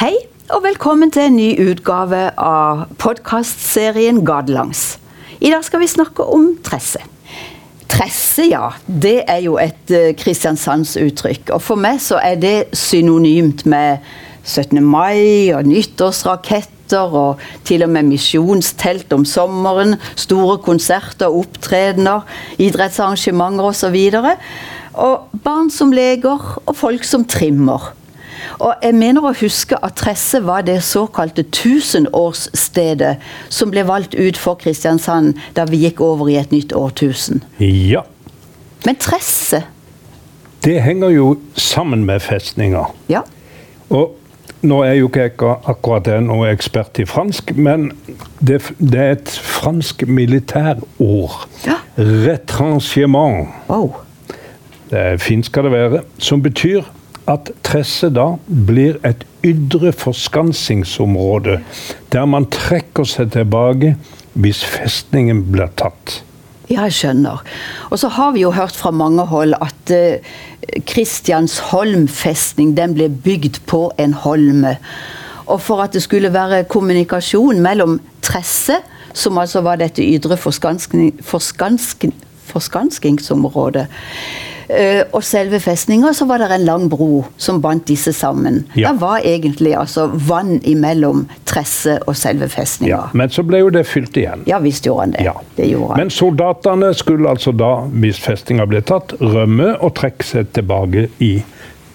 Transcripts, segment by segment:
Hei, og velkommen til en ny utgave av podkastserien Gadelangs. I dag skal vi snakke om tresse. Tresse, ja. Det er jo et uh, Kristiansandsuttrykk. Og for meg så er det synonymt med 17. mai og nyttårsraketter og til og med misjonstelt om sommeren, store konserter, opptredener, idrettsarrangementer osv. Og, og barn som leker, og folk som trimmer. Og jeg mener å huske at Tresse var det såkalte tusenårsstedet som ble valgt ut for Kristiansand da vi gikk over i et nytt årtusen. Ja. Men Tresse Det henger jo sammen med festninger. Ja. Og nå er jo ikke jeg akkurat jeg ekspert i fransk, men det, det er et fransk militærord. Ja. Retranchement. Wow. Det er fint skal det være. Som betyr at Tresse da blir et ytre forskansingsområde der man trekker seg tilbake hvis festningen blir tatt. Ja, jeg skjønner. Og så har vi jo hørt fra mange hold at uh, Kristiansholm festning den ble bygd på en holme. Og for at det skulle være kommunikasjon mellom Tresse, som altså var dette ytre forskansking, forskansking, forskanskingsområdet, og selve festninga, så var det en lang bro som bandt disse sammen. Ja. Det var egentlig altså vann imellom Tresse og selve festninga. Ja, men så ble jo det fylt igjen. Ja visst gjorde han det. Ja. Det gjorde han. Men soldatene skulle altså da, hvis festninga ble tatt, rømme og trekke seg tilbake i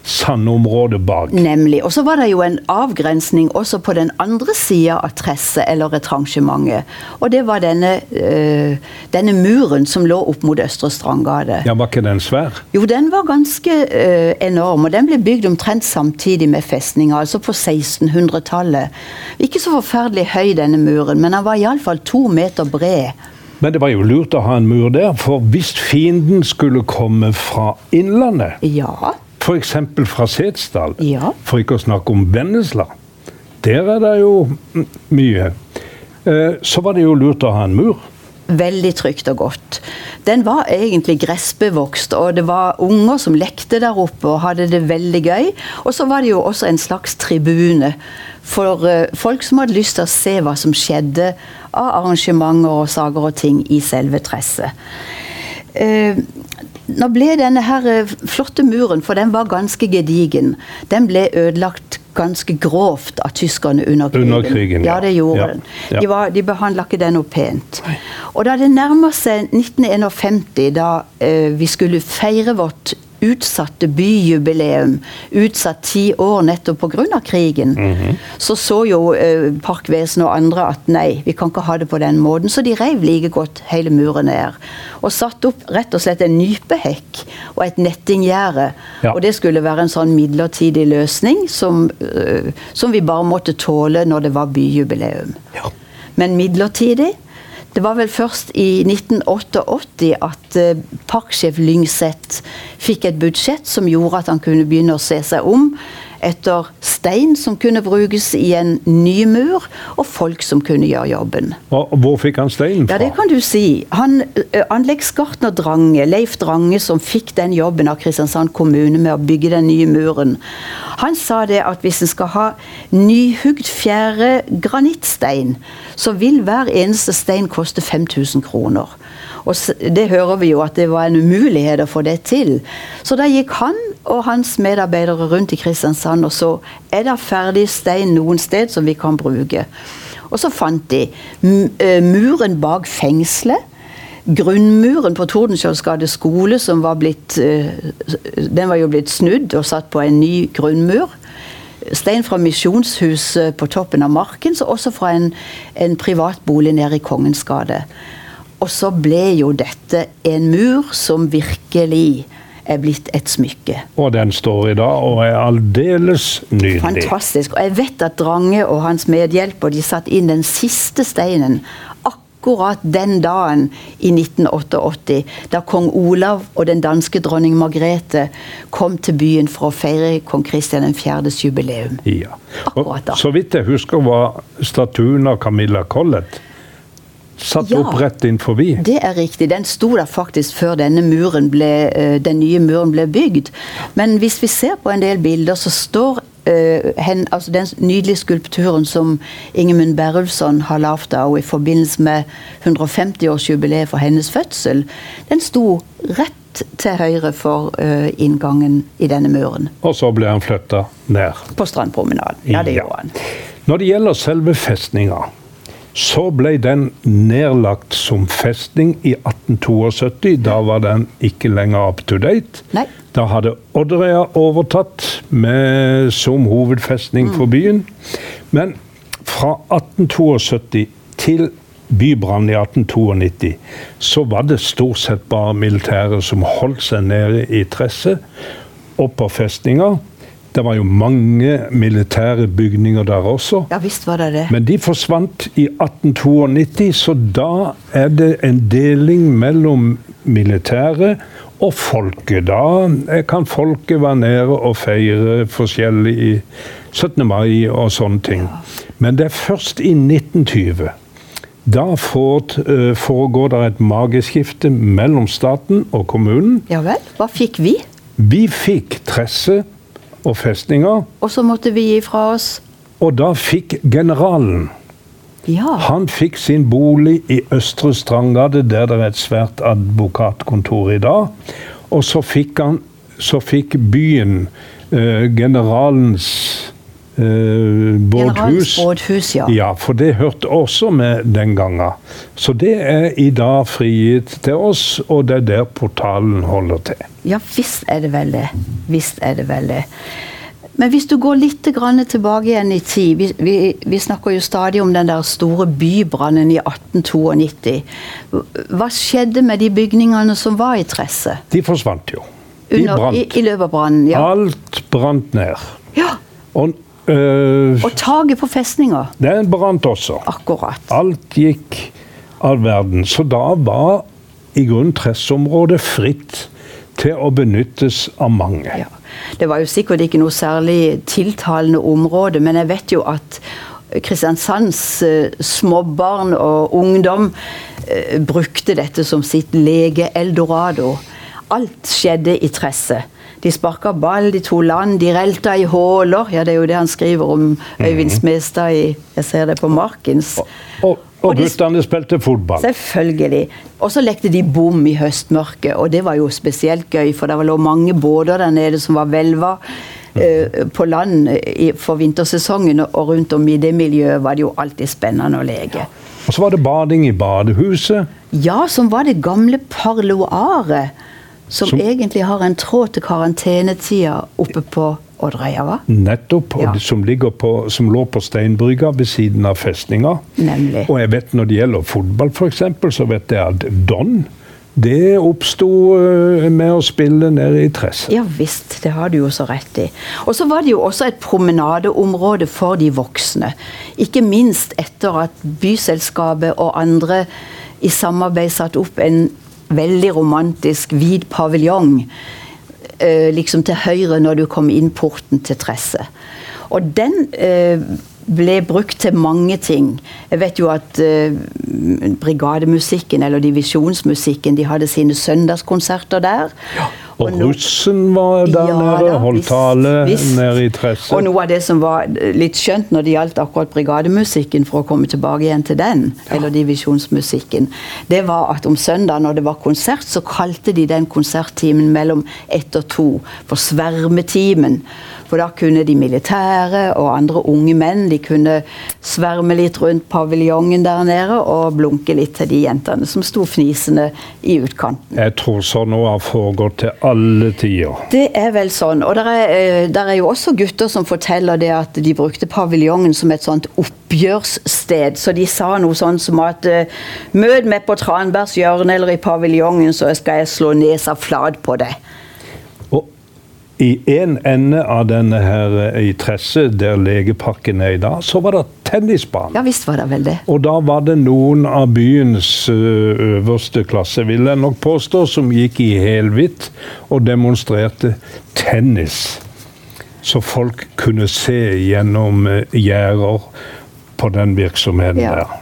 sandområdet bak. Nemlig. Og så var det jo en avgrensning også på den andre sida av tresset eller retransjementet. Og det var denne, øh, denne muren som lå opp mot Østre Strandgate. Ja, Var ikke den svær? Jo, den var ganske øh, enorm, og den ble bygd omtrent samtidig med festninga, altså på 1600-tallet. Ikke så forferdelig høy denne muren, men den var iallfall to meter bred. Men det var jo lurt å ha en mur der, for hvis fienden skulle komme fra Innlandet, Ja. f.eks. fra Setesdal, Ja. for ikke å snakke om Vennesla, der er det jo mye, eh, så var det jo lurt å ha en mur. Veldig trygt og godt. Den var egentlig gressbevokst, og det var unger som lekte der oppe og hadde det veldig gøy. Og så var det jo også en slags tribune for eh, folk som hadde lyst til å se hva som skjedde av arrangementer og saker og ting i selve tresset. Nå ble denne her eh, flotte muren, for den var ganske gedigen, den ble ødelagt ganske grovt av tyskerne under krigen. Under krigen, ja. ja. det gjorde Ja, den. De, var, de behandla ikke den noe pent. Og da det nærma seg 1951, da eh, vi skulle feire vårt utsatte byjubileum, utsatt ti år nettopp pga. krigen, Mhm. så så jo eh, Parkvesenet og andre at nei, vi kan ikke ha det på den måten. Så de reiv like godt hele muren ned. Og satte opp rett og slett en nypehekk og et nettinggjerde. Ja. Og det skulle være en sånn midlertidig løsning som, eh, som vi bare måtte tåle når det var byjubileum. Ja. Men midlertidig Det var vel først i 1988 at eh, parksjef Lyngseth fikk et budsjett som gjorde at han kunne begynne å se seg om etter stein som kunne brukes i en ny mur, og folk som kunne gjøre jobben. Hvor fikk han steinen Ja, fra? det kan du si. Han, Anleggsgartner Drange, Leif Drange, som fikk den jobben av Kristiansand kommune med å bygge den nye muren, han sa det at hvis en skal ha nyhugd fjære granittstein, så vil hver eneste stein koste 5000 kroner. Og det hører vi jo at det var en umulighet å få det til. Så da gikk han og hans medarbeidere rundt i Kristiansand og så er det ferdig stein noen sted som vi kan bruke. Og så fant de eh, muren bak fengselet. Grunnmuren på Tordenskiolds gate skole, som var blitt eh, Den var jo blitt snudd og satt på en ny grunnmur. Stein fra Misjonshuset på toppen av Marken, så også fra en, en privat nede i Kongens gate. Og så ble jo dette en mur som virkelig er blitt et smykke. Og den står i dag og er aldeles nydelig. Fantastisk. Og jeg vet at Drange og hans medhjelper de satte inn den siste steinen akkurat den dagen i 1988, da kong Olav og den danske dronning Margrethe kom til byen for å feire kong Kristian 4.s jubileum. Ja. Akkurat da. Og så vidt jeg husker, var statuen av Camilla Collett satt Ja. opp rett inn forbi. Det er riktig. Den sto der faktisk før denne muren ble, eh, den nye muren ble bygd. Men hvis vi ser på en del bilder, så står Uh, hen, altså den nydelige skulpturen som Ingemund Berulfsson har lagd av henne i forbindelse med 150-årsjubileet for hennes fødsel, den sto rett til høyre for uh, inngangen i denne muren. Og så ble han flytta ned. På strandpromenaden. Ja, det gjorde han. Når det gjelder selve festninga, så ble den nedlagt som festning i 1872. Da var den ikke lenger up to date. Nei. Da hadde Odderøya overtatt med, som hovedfestning for byen. Men fra 1872 til bybrannen i 1892 så var det stort sett bare militære som holdt seg nede i Tresset og på festninga. Det var jo mange militære bygninger der også. Ja visst var det det. Men de forsvant i 1892, så da er det en deling mellom militæret og folket. Da kan folket være nede og feire forskjellig i 17. mai og sånne ting. Men det er først i 1920. Da eh, foregår det et mageskifte mellom staten og kommunen. Ja vel. Hva fikk vi? Vi fikk Tresse og festninger, Og så måtte vi gi fra oss og da fikk generalen Ja. Han fikk sin bolig i Østre Strandgade, der det er et svært advokatkontor i dag. Og så fikk han Så fikk byen eh, generalens eh, Bårdhus. Generalens ja. Ja, for det hørte også med den gangen. Så det er i dag frigitt til oss, og det er der portalen holder til. Ja, visst er det vel det. Visst er det vel det. Men hvis du går litt grann tilbake igjen i tid vi, vi, vi snakker jo stadig om den der store bybrannen i 1892. Hva skjedde med de bygningene som var i Tresset? De forsvant jo. De Under, i, brant. I løpet av brannen? Ja. Alt brant ned. ja. Og øh, Og taket på festninga. den brant også. Akkurat. Alt gikk all verden. Så da var i grunnen Tressområdet fritt til å benyttes av mange. Ja. Det var jo sikkert ikke noe særlig tiltalende område, men jeg vet jo at Kristiansands eh, småbarn og ungdom eh, brukte dette som sitt lege-eldorado. Alt skjedde i Tresset. De sparka ball, de to land, de relta i håler. Ja, det er jo det han skriver om Øyvind Smestad i Jeg ser det på Markens. Og, og Og guttene spilte fotball. Selvfølgelig. Og så lekte de bom i høstmørket, og det var jo spesielt gøy, for det lå mange båter der nede som var hvelva eh, på land for vintersesongen, og rundt om i det miljøet var det jo alltid spennende å leke. Og så var det bading i badehuset. Ja, som var det gamle parloaret, som, Som- egentlig har en tråd til karantenetida oppe på Odderøya, hva? Nettopp, Ja. som, ligger på, som lå på Steinbrygga ved siden av festninga. Nemlig. Og jeg vet når det gjelder fotball, f.eks., så vet jeg at Don det oppsto øh, med å spille nede i Tresset. Ja visst, det har du jo så rett i. Og så var det jo også et promenadeområde for de voksne. Ikke minst etter at Byselskapet og andre i samarbeid satte opp en veldig romantisk hvit paviljong eh, liksom til høyre når du kom inn porten til Tresset. Og den eh, ble brukt til mange ting. Jeg vet jo at eh, brigademusikken eller divisjonsmusikken de hadde sine søndagskonserter der. Og og russen var der Ja nede, og holdt tale nede i Tresset. Og noe av det som var litt skjønt når det gjaldt akkurat brigademusikken, for å komme tilbake igjen til den, eller divisjonsmusikken, det var at om søndag når det var konsert, så kalte de den konserttimen mellom ett og to for svermetimen. For da kunne de militære og andre unge menn de kunne sverme litt rundt paviljongen der nede og blunke litt til de jentene som sto fnisende i utkanten. Jeg tror sånn noe har foregått til alle tider. Det er vel sånn. Og der er, eh, der er jo også gutter som forteller det at de brukte paviljongen som et sånt oppgjørssted. Så de sa noe sånn som at eh, Møt meg på Tranbergs hjørne eller i paviljongen, så skal jeg slå nesa flat på deg. I en ende av denne her eh, i Tresset, der legeparken er i dag, så var det tennisbane. Ja visst var det vel det. Og da var det noen av byens øverste klasse, vil jeg nok påstå, som gikk i helhvitt og demonstrerte tennis. Så folk kunne se gjennom ø, gjerder på den virksomheten Ja. der.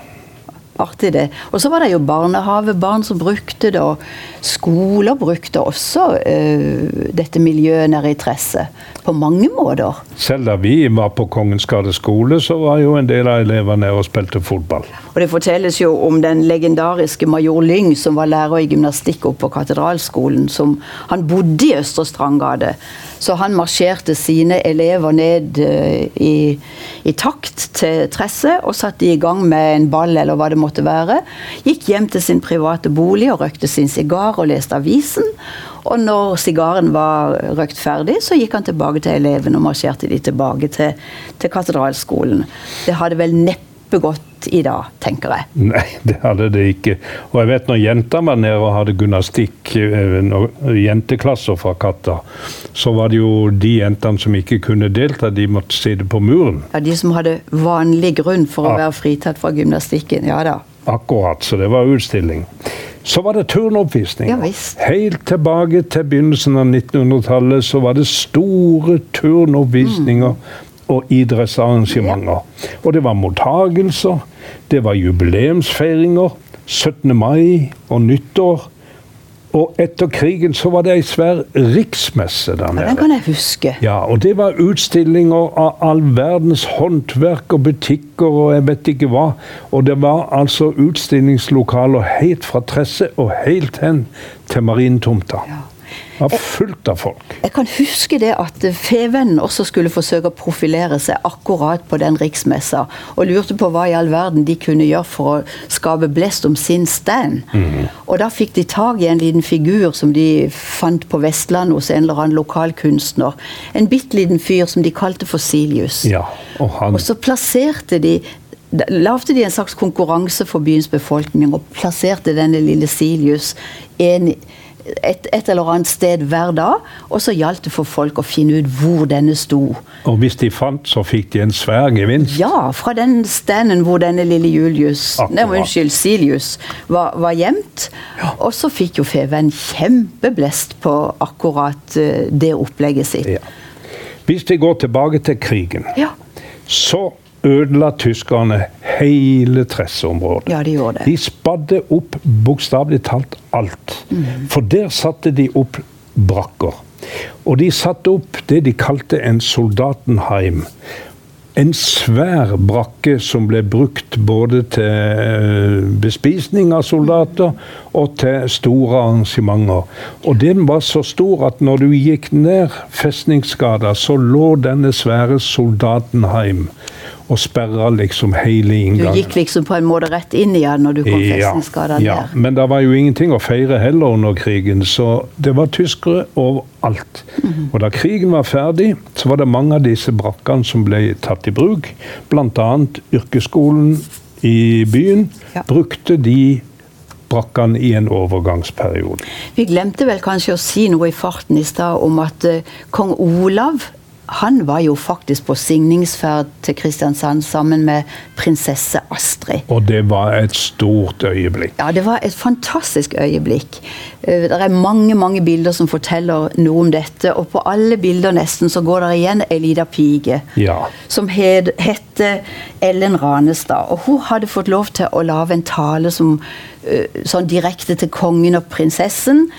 Artig det. Og så var det jo barnehavebarn som brukte det, og skoler brukte også uh, dette miljøet nede i Tresset. På mange måter. Selv da vi var på Kongens Gade skole, så var jo en del av elevene og spilte fotball. Og det fortelles jo om den legendariske major Lyng, som var lærer i gymnastikk oppe på Katedralskolen. som Han bodde i Østre Strandgate. Så han marsjerte sine elever ned uh, i, i, takt til Tresset og satte i gang med en ball eller hva det måtte være. Gikk hjem til sin private bolig og røkte sin sigar og leste avisen. Og når sigaren var røkt ferdig, så gikk han tilbake til elevene og marsjerte de tilbake til, til katedralskolen. Det hadde vel neppe gått i dag, tenker jeg. Nei, det hadde det ikke. Og jeg vet når jenta var nede og hadde gymnastikk, eh, jenteklasser fra Katta, så var det jo de jentene som ikke kunne delta, de måtte sitte på muren. Ja, De som hadde vanlig grunn for å være fritatt fra gymnastikken. Ja da. Akkurat, så det var utstilling. Så var det turnoppvisninger. Ja, Helt tilbake til begynnelsen av 1900-tallet så var det store turnoppvisninger mm. Og idrettsarrangementer. Og det var mottagelser, det var jubileumsfeiringer, 17. mai og nyttår. Og etter krigen så var det ei svær riksmesse der nede. Ja, den kan jeg huske. Ja, Og det var utstillinger av all verdens håndverk og butikker og jeg vet ikke hva. Og det var altså utstillingslokaler helt fra Tresse og helt hen til Marintomta. Ja var fullt av folk. Jeg kan huske det at Fevennen også skulle forsøke å profilere seg akkurat på den riksmessa, og lurte på hva i all verden de kunne gjøre for å skape blest om sin stand. Mm. Og da fikk de tak i en liten figur som de fant på Vestlandet hos en eller annen lokalkunstner. En bitte liten fyr som de kalte for Silius. Ja, og, han... og så plasserte de Lagde de en slags konkurranse for byens befolkning og plasserte denne lille Silius en et, et, eller annet sted hver dag, og så gjaldt det for folk å finne ut hvor denne sto. Og hvis de fant, så fikk de en svær gevinst? Ja, fra den standen hvor denne lille Julius, nei, unnskyld, Silius var, var gjemt. Ja. Og så fikk jo Feven kjempeblest på akkurat uh, det opplegget sitt. Ja. Hvis vi går tilbake til krigen, ja. så ødela tyskerne hele Tresseområdet. Ja, de gjorde det. De spadde opp bokstavelig talt alt. Mm. For der satte de opp brakker. Og de satte opp det de kalte en soldatenheim en svær brakke som ble brukt både til eh, bespisning av soldater og til store arrangementer. Og den var så stor at når du gikk ned Festningsgata, så lå denne svære soldatenheim og sperra liksom hele inngangen. Du gikk liksom på en måte rett inn igjen når du kom ja, der? Ja, men det var jo ingenting å feire heller under krigen, så det var tyskere overalt. Mm -hmm. Og da krigen var ferdig, så var det mange av disse brakkene som ble tatt i bruk. Bl.a. yrkesskolen i byen ja. brukte de brakkene i en overgangsperiode. Vi glemte vel kanskje å si noe i farten i stad om at uh, kong Olav han var jo faktisk på signingsferd til Kristiansand sammen med prinsesse Astrid. Og det var et stort øyeblikk? Ja, det var et fantastisk øyeblikk. Eh, det er mange mange bilder som forteller noe om dette, og på alle bilder nesten så går det igjen ei lita pike ja. som het, Ellen Ranestad. Og hun hadde fått lov til å lage en tale som, eh, sånn direkte til kongen og prinsessen.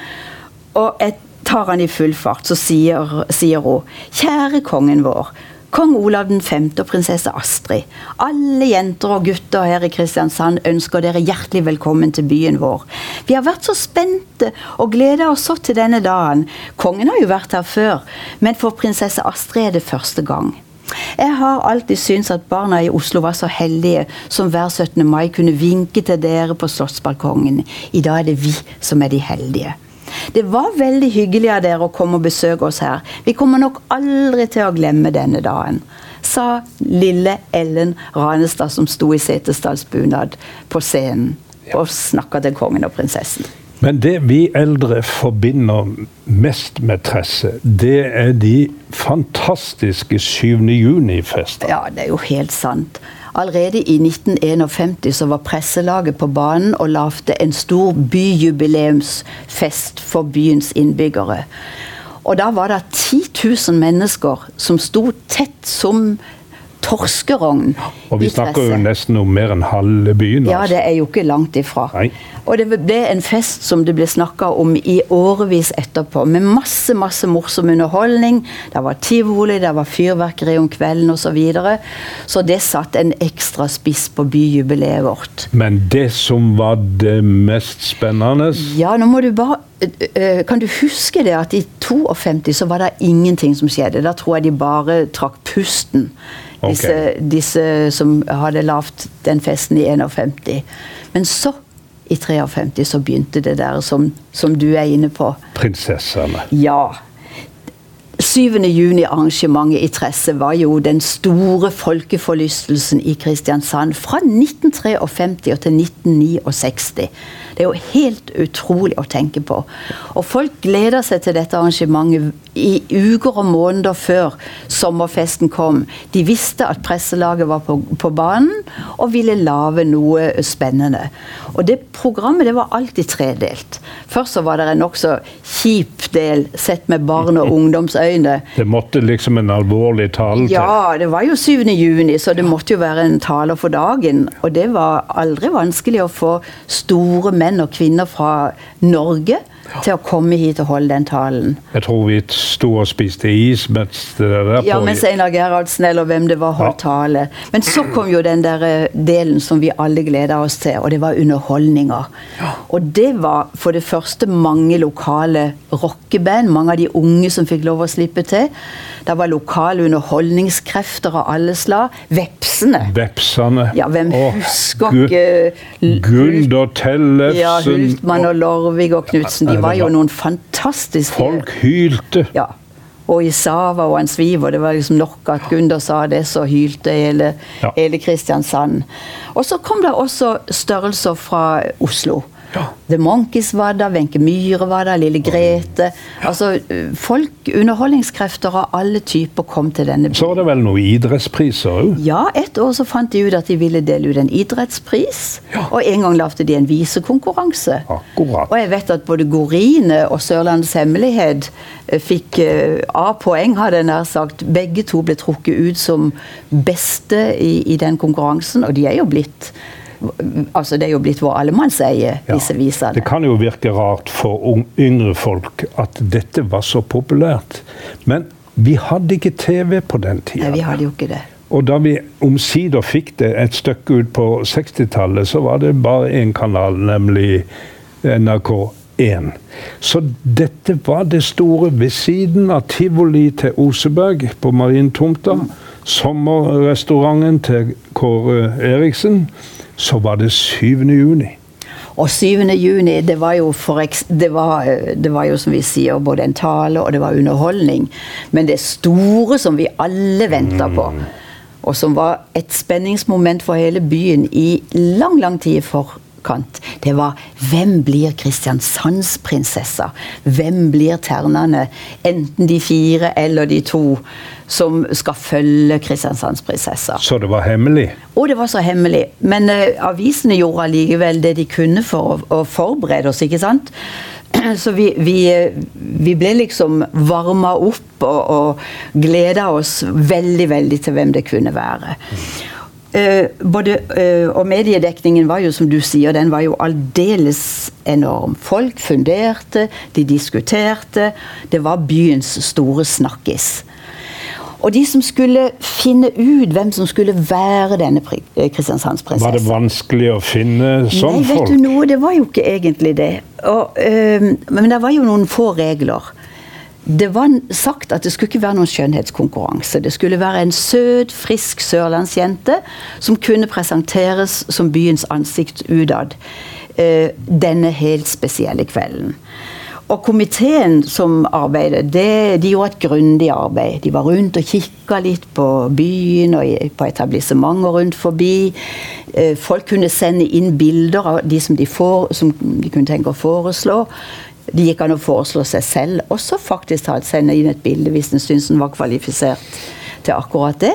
Og et tar han i full fart, så sier, sier hun Kjære kongen vår. Kong Olav 5. og prinsesse Astrid. Alle jenter og gutter her i Kristiansand ønsker dere hjertelig velkommen til byen vår. Vi har vært så spente og gleda oss så til denne dagen. Kongen har jo vært her før, men for prinsesse Astrid er det første gang. Jeg har alltid syntes at barna i Oslo var så heldige som hver 17. mai kunne vinke til dere på slottsbalkongen. I dag er det vi som er de heldige. Det var veldig hyggelig av dere å komme og besøke oss her. Vi kommer nok aldri til å glemme denne dagen. Sa lille Ellen Ranestad, som sto i setesdalsbunad på scenen og snakka til kongen og prinsessen. Men det vi eldre forbinder mest med Tresse, det er de fantastiske 7. juni-festene. Ja, det er jo helt sant. Allerede i 1951 så var presselaget på banen og lagde en stor byjubileumsfest for byens innbyggere. Og da var det 10 000 mennesker som sto tett som torskerogn. Og vi snakker jo nesten om mer enn halve byen. Ja, altså. det er jo ikke langt ifra. Nei. Og det ble en fest som det ble snakka om i årevis etterpå, med masse masse morsom underholdning. Det var tivoli, det var fyrverkeri om kvelden osv. Så, videre. så det satt en ekstra spiss på byjubileet vårt. Men det som var det mest spennende Ja, nå må du bare Kan du huske det at i 52 så var det ingenting som skjedde? Da tror jeg de bare trakk pusten. Disse, disse som hadde lagd den festen i 51. Men så, i 53, så begynte det der som, som du er inne på. Prinsessene. Ja. 7. juni-arrangementet i Tresse var jo den store folkeforlystelsen i Kristiansand fra 1953 og til 1969. Det er jo helt utrolig å tenke på. Og folk gleder seg til dette arrangementet i uker og måneder før sommerfesten kom. De visste at presselaget var på, på banen og ville lage noe spennende. Og det programmet det var alltid tredelt. Først så var det en nokså kjip del sett med barn- og ungdomsøyne. Det måtte liksom en alvorlig tale til. Ja, det var jo 7. juni, så det måtte jo være en taler for dagen. Og det var aldri vanskelig å få store menn og kvinner fra Norge til å komme hit og holde den talen. Jeg tror vi sto og spiste is mens det der Ja, mens Einar Gerhardsen eller hvem det var holdt tale. Men så kom jo den der eh, delen som vi alle gleda oss til, og det var underholdninga. Og det var for det første mange lokale rockeband, mange av de unge som fikk lov å slippe til. Det var lokale underholdningskrefter av alle slag. Vepsene. Vepsene. Ja, hvem Åh, husker ikke Gund og Tellefsen. Ja, Hultmann og Lorvig og Knutsen. De var jo noen fantastiske Folk hylte. Ja. Og Sava og en sviver, det var liksom nok at Gunder sa det, så hylte hele, Ja. hele Kristiansand. Og så kom det også størrelser fra Oslo. Ja. The Monkeys var der, Wenche Myhre var der, Lille Grete. Altså, folk, underholdningskrefter av alle typer kom til denne byen. Så var det vel noen idrettspriser òg? Ja, et år så fant de ut at de ville dele ut en idrettspris. Og en gang lagde de en visekonkurranse. Akkurat. Og jeg vet at både Gorine og Sørlandets Hemmelighet eh, fikk eh, A-poeng, hadde jeg nær sagt. Begge to ble trukket ut som beste i, i den konkurransen, og de er jo blitt Altså, det er jo blitt vår allemannseie, Ja. disse visene. Det kan jo virke rart for yngre folk at dette var så populært. Men vi hadde ikke TV på den tida. Nei, vi hadde jo ikke det. Og da vi omsider fikk det et stykke ut på 60-tallet, så var det bare én kanal, nemlig NRK1. Så dette var det store ved siden av tivoli til Oseberg på Marientomta. Sommerrestauranten til Kåre Eriksen. Så var det 7. juni. Og 7. juni, det var, jo for, det, var, eh, det var jo som vi sier, både en tale og det var underholdning. Men det store som vi alle venta på, og som var et spenningsmoment for hele byen i lang, lang tid i forkant, det var hvem blir Kristiansands prinsesser? Hvem blir ternene? Enten de fire eller de to som skal følge Kristiansands prinsesser. Så det var hemmelig. Og det var så hemmelig. Men uh, avisene gjorde allikevel det de kunne for å, å forberede oss, ikke sant? Så vi, vi, eh, vi ble liksom varma opp og, og gleda oss veldig, veldig til hvem det kunne være. Eh, både, eh, og mediedekningen var jo, som du sier, den var jo aldeles enorm. Folk funderte, de diskuterte. Det var byens store snakkis. Og de som skulle finne ut hvem som skulle være denne eh, Kristiansandsprinsessen Var det vanskelig å finne sånn Nei, vet folk? du noe, det var jo ikke egentlig det. Og, øhm, men det var jo noen få regler. Det var sagt at det skulle ikke være noen skjønnhetskonkurranse. Det skulle være en søt, frisk sørlandsjente som kunne presenteres som byens ansikt utad øh, denne helt spesielle kvelden. Og komiteen som arbeidet, det, de gjorde et grundig arbeid. De var rundt og kikka litt på byen og på etablissementer rundt forbi. Eh, Folk kunne sende inn bilder av de som de, får, som de kunne tenke å foreslå. Det gikk an å foreslå seg selv, også faktisk ta- sende inn et bilde hvis en syntes en var kvalifisert til akkurat det.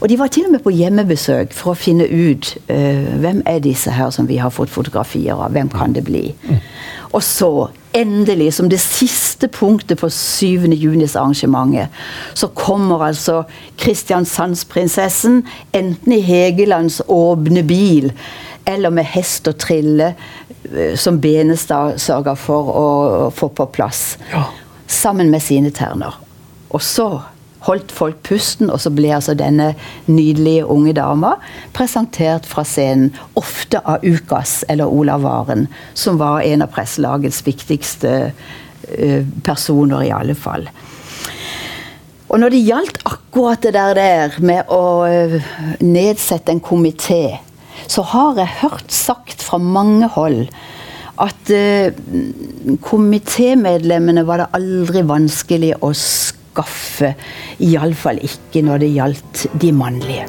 Og de var til og med på hjemmebesøk for å finne ut uh, hvem er disse her som vi har fått fotografier av. Hvem kan det bli? Og så, endelig, som det siste punktet på 7. junis arrangementet, så kommer altså Kristiansandsprinsessen enten i Hegelands åpne bil eller med hest og trille, eh, som Benestad sørga for å få på plass. Ja. Sammen med sine terner. Og så holdt folk pusten, og så ble altså denne nydelige unge dama presentert fra scenen. Ofte av Ukas eller Olav Varen, som var en av presselagets viktigste uh, personer, i alle fall. Og når det gjaldt akkurat det der, der med å uh, nedsette en komité, så har jeg hørt sagt fra mange hold at eh, komitémedlemmene var det aldri vanskelig å skaffe. Iallfall ikke når det gjaldt de mannlige.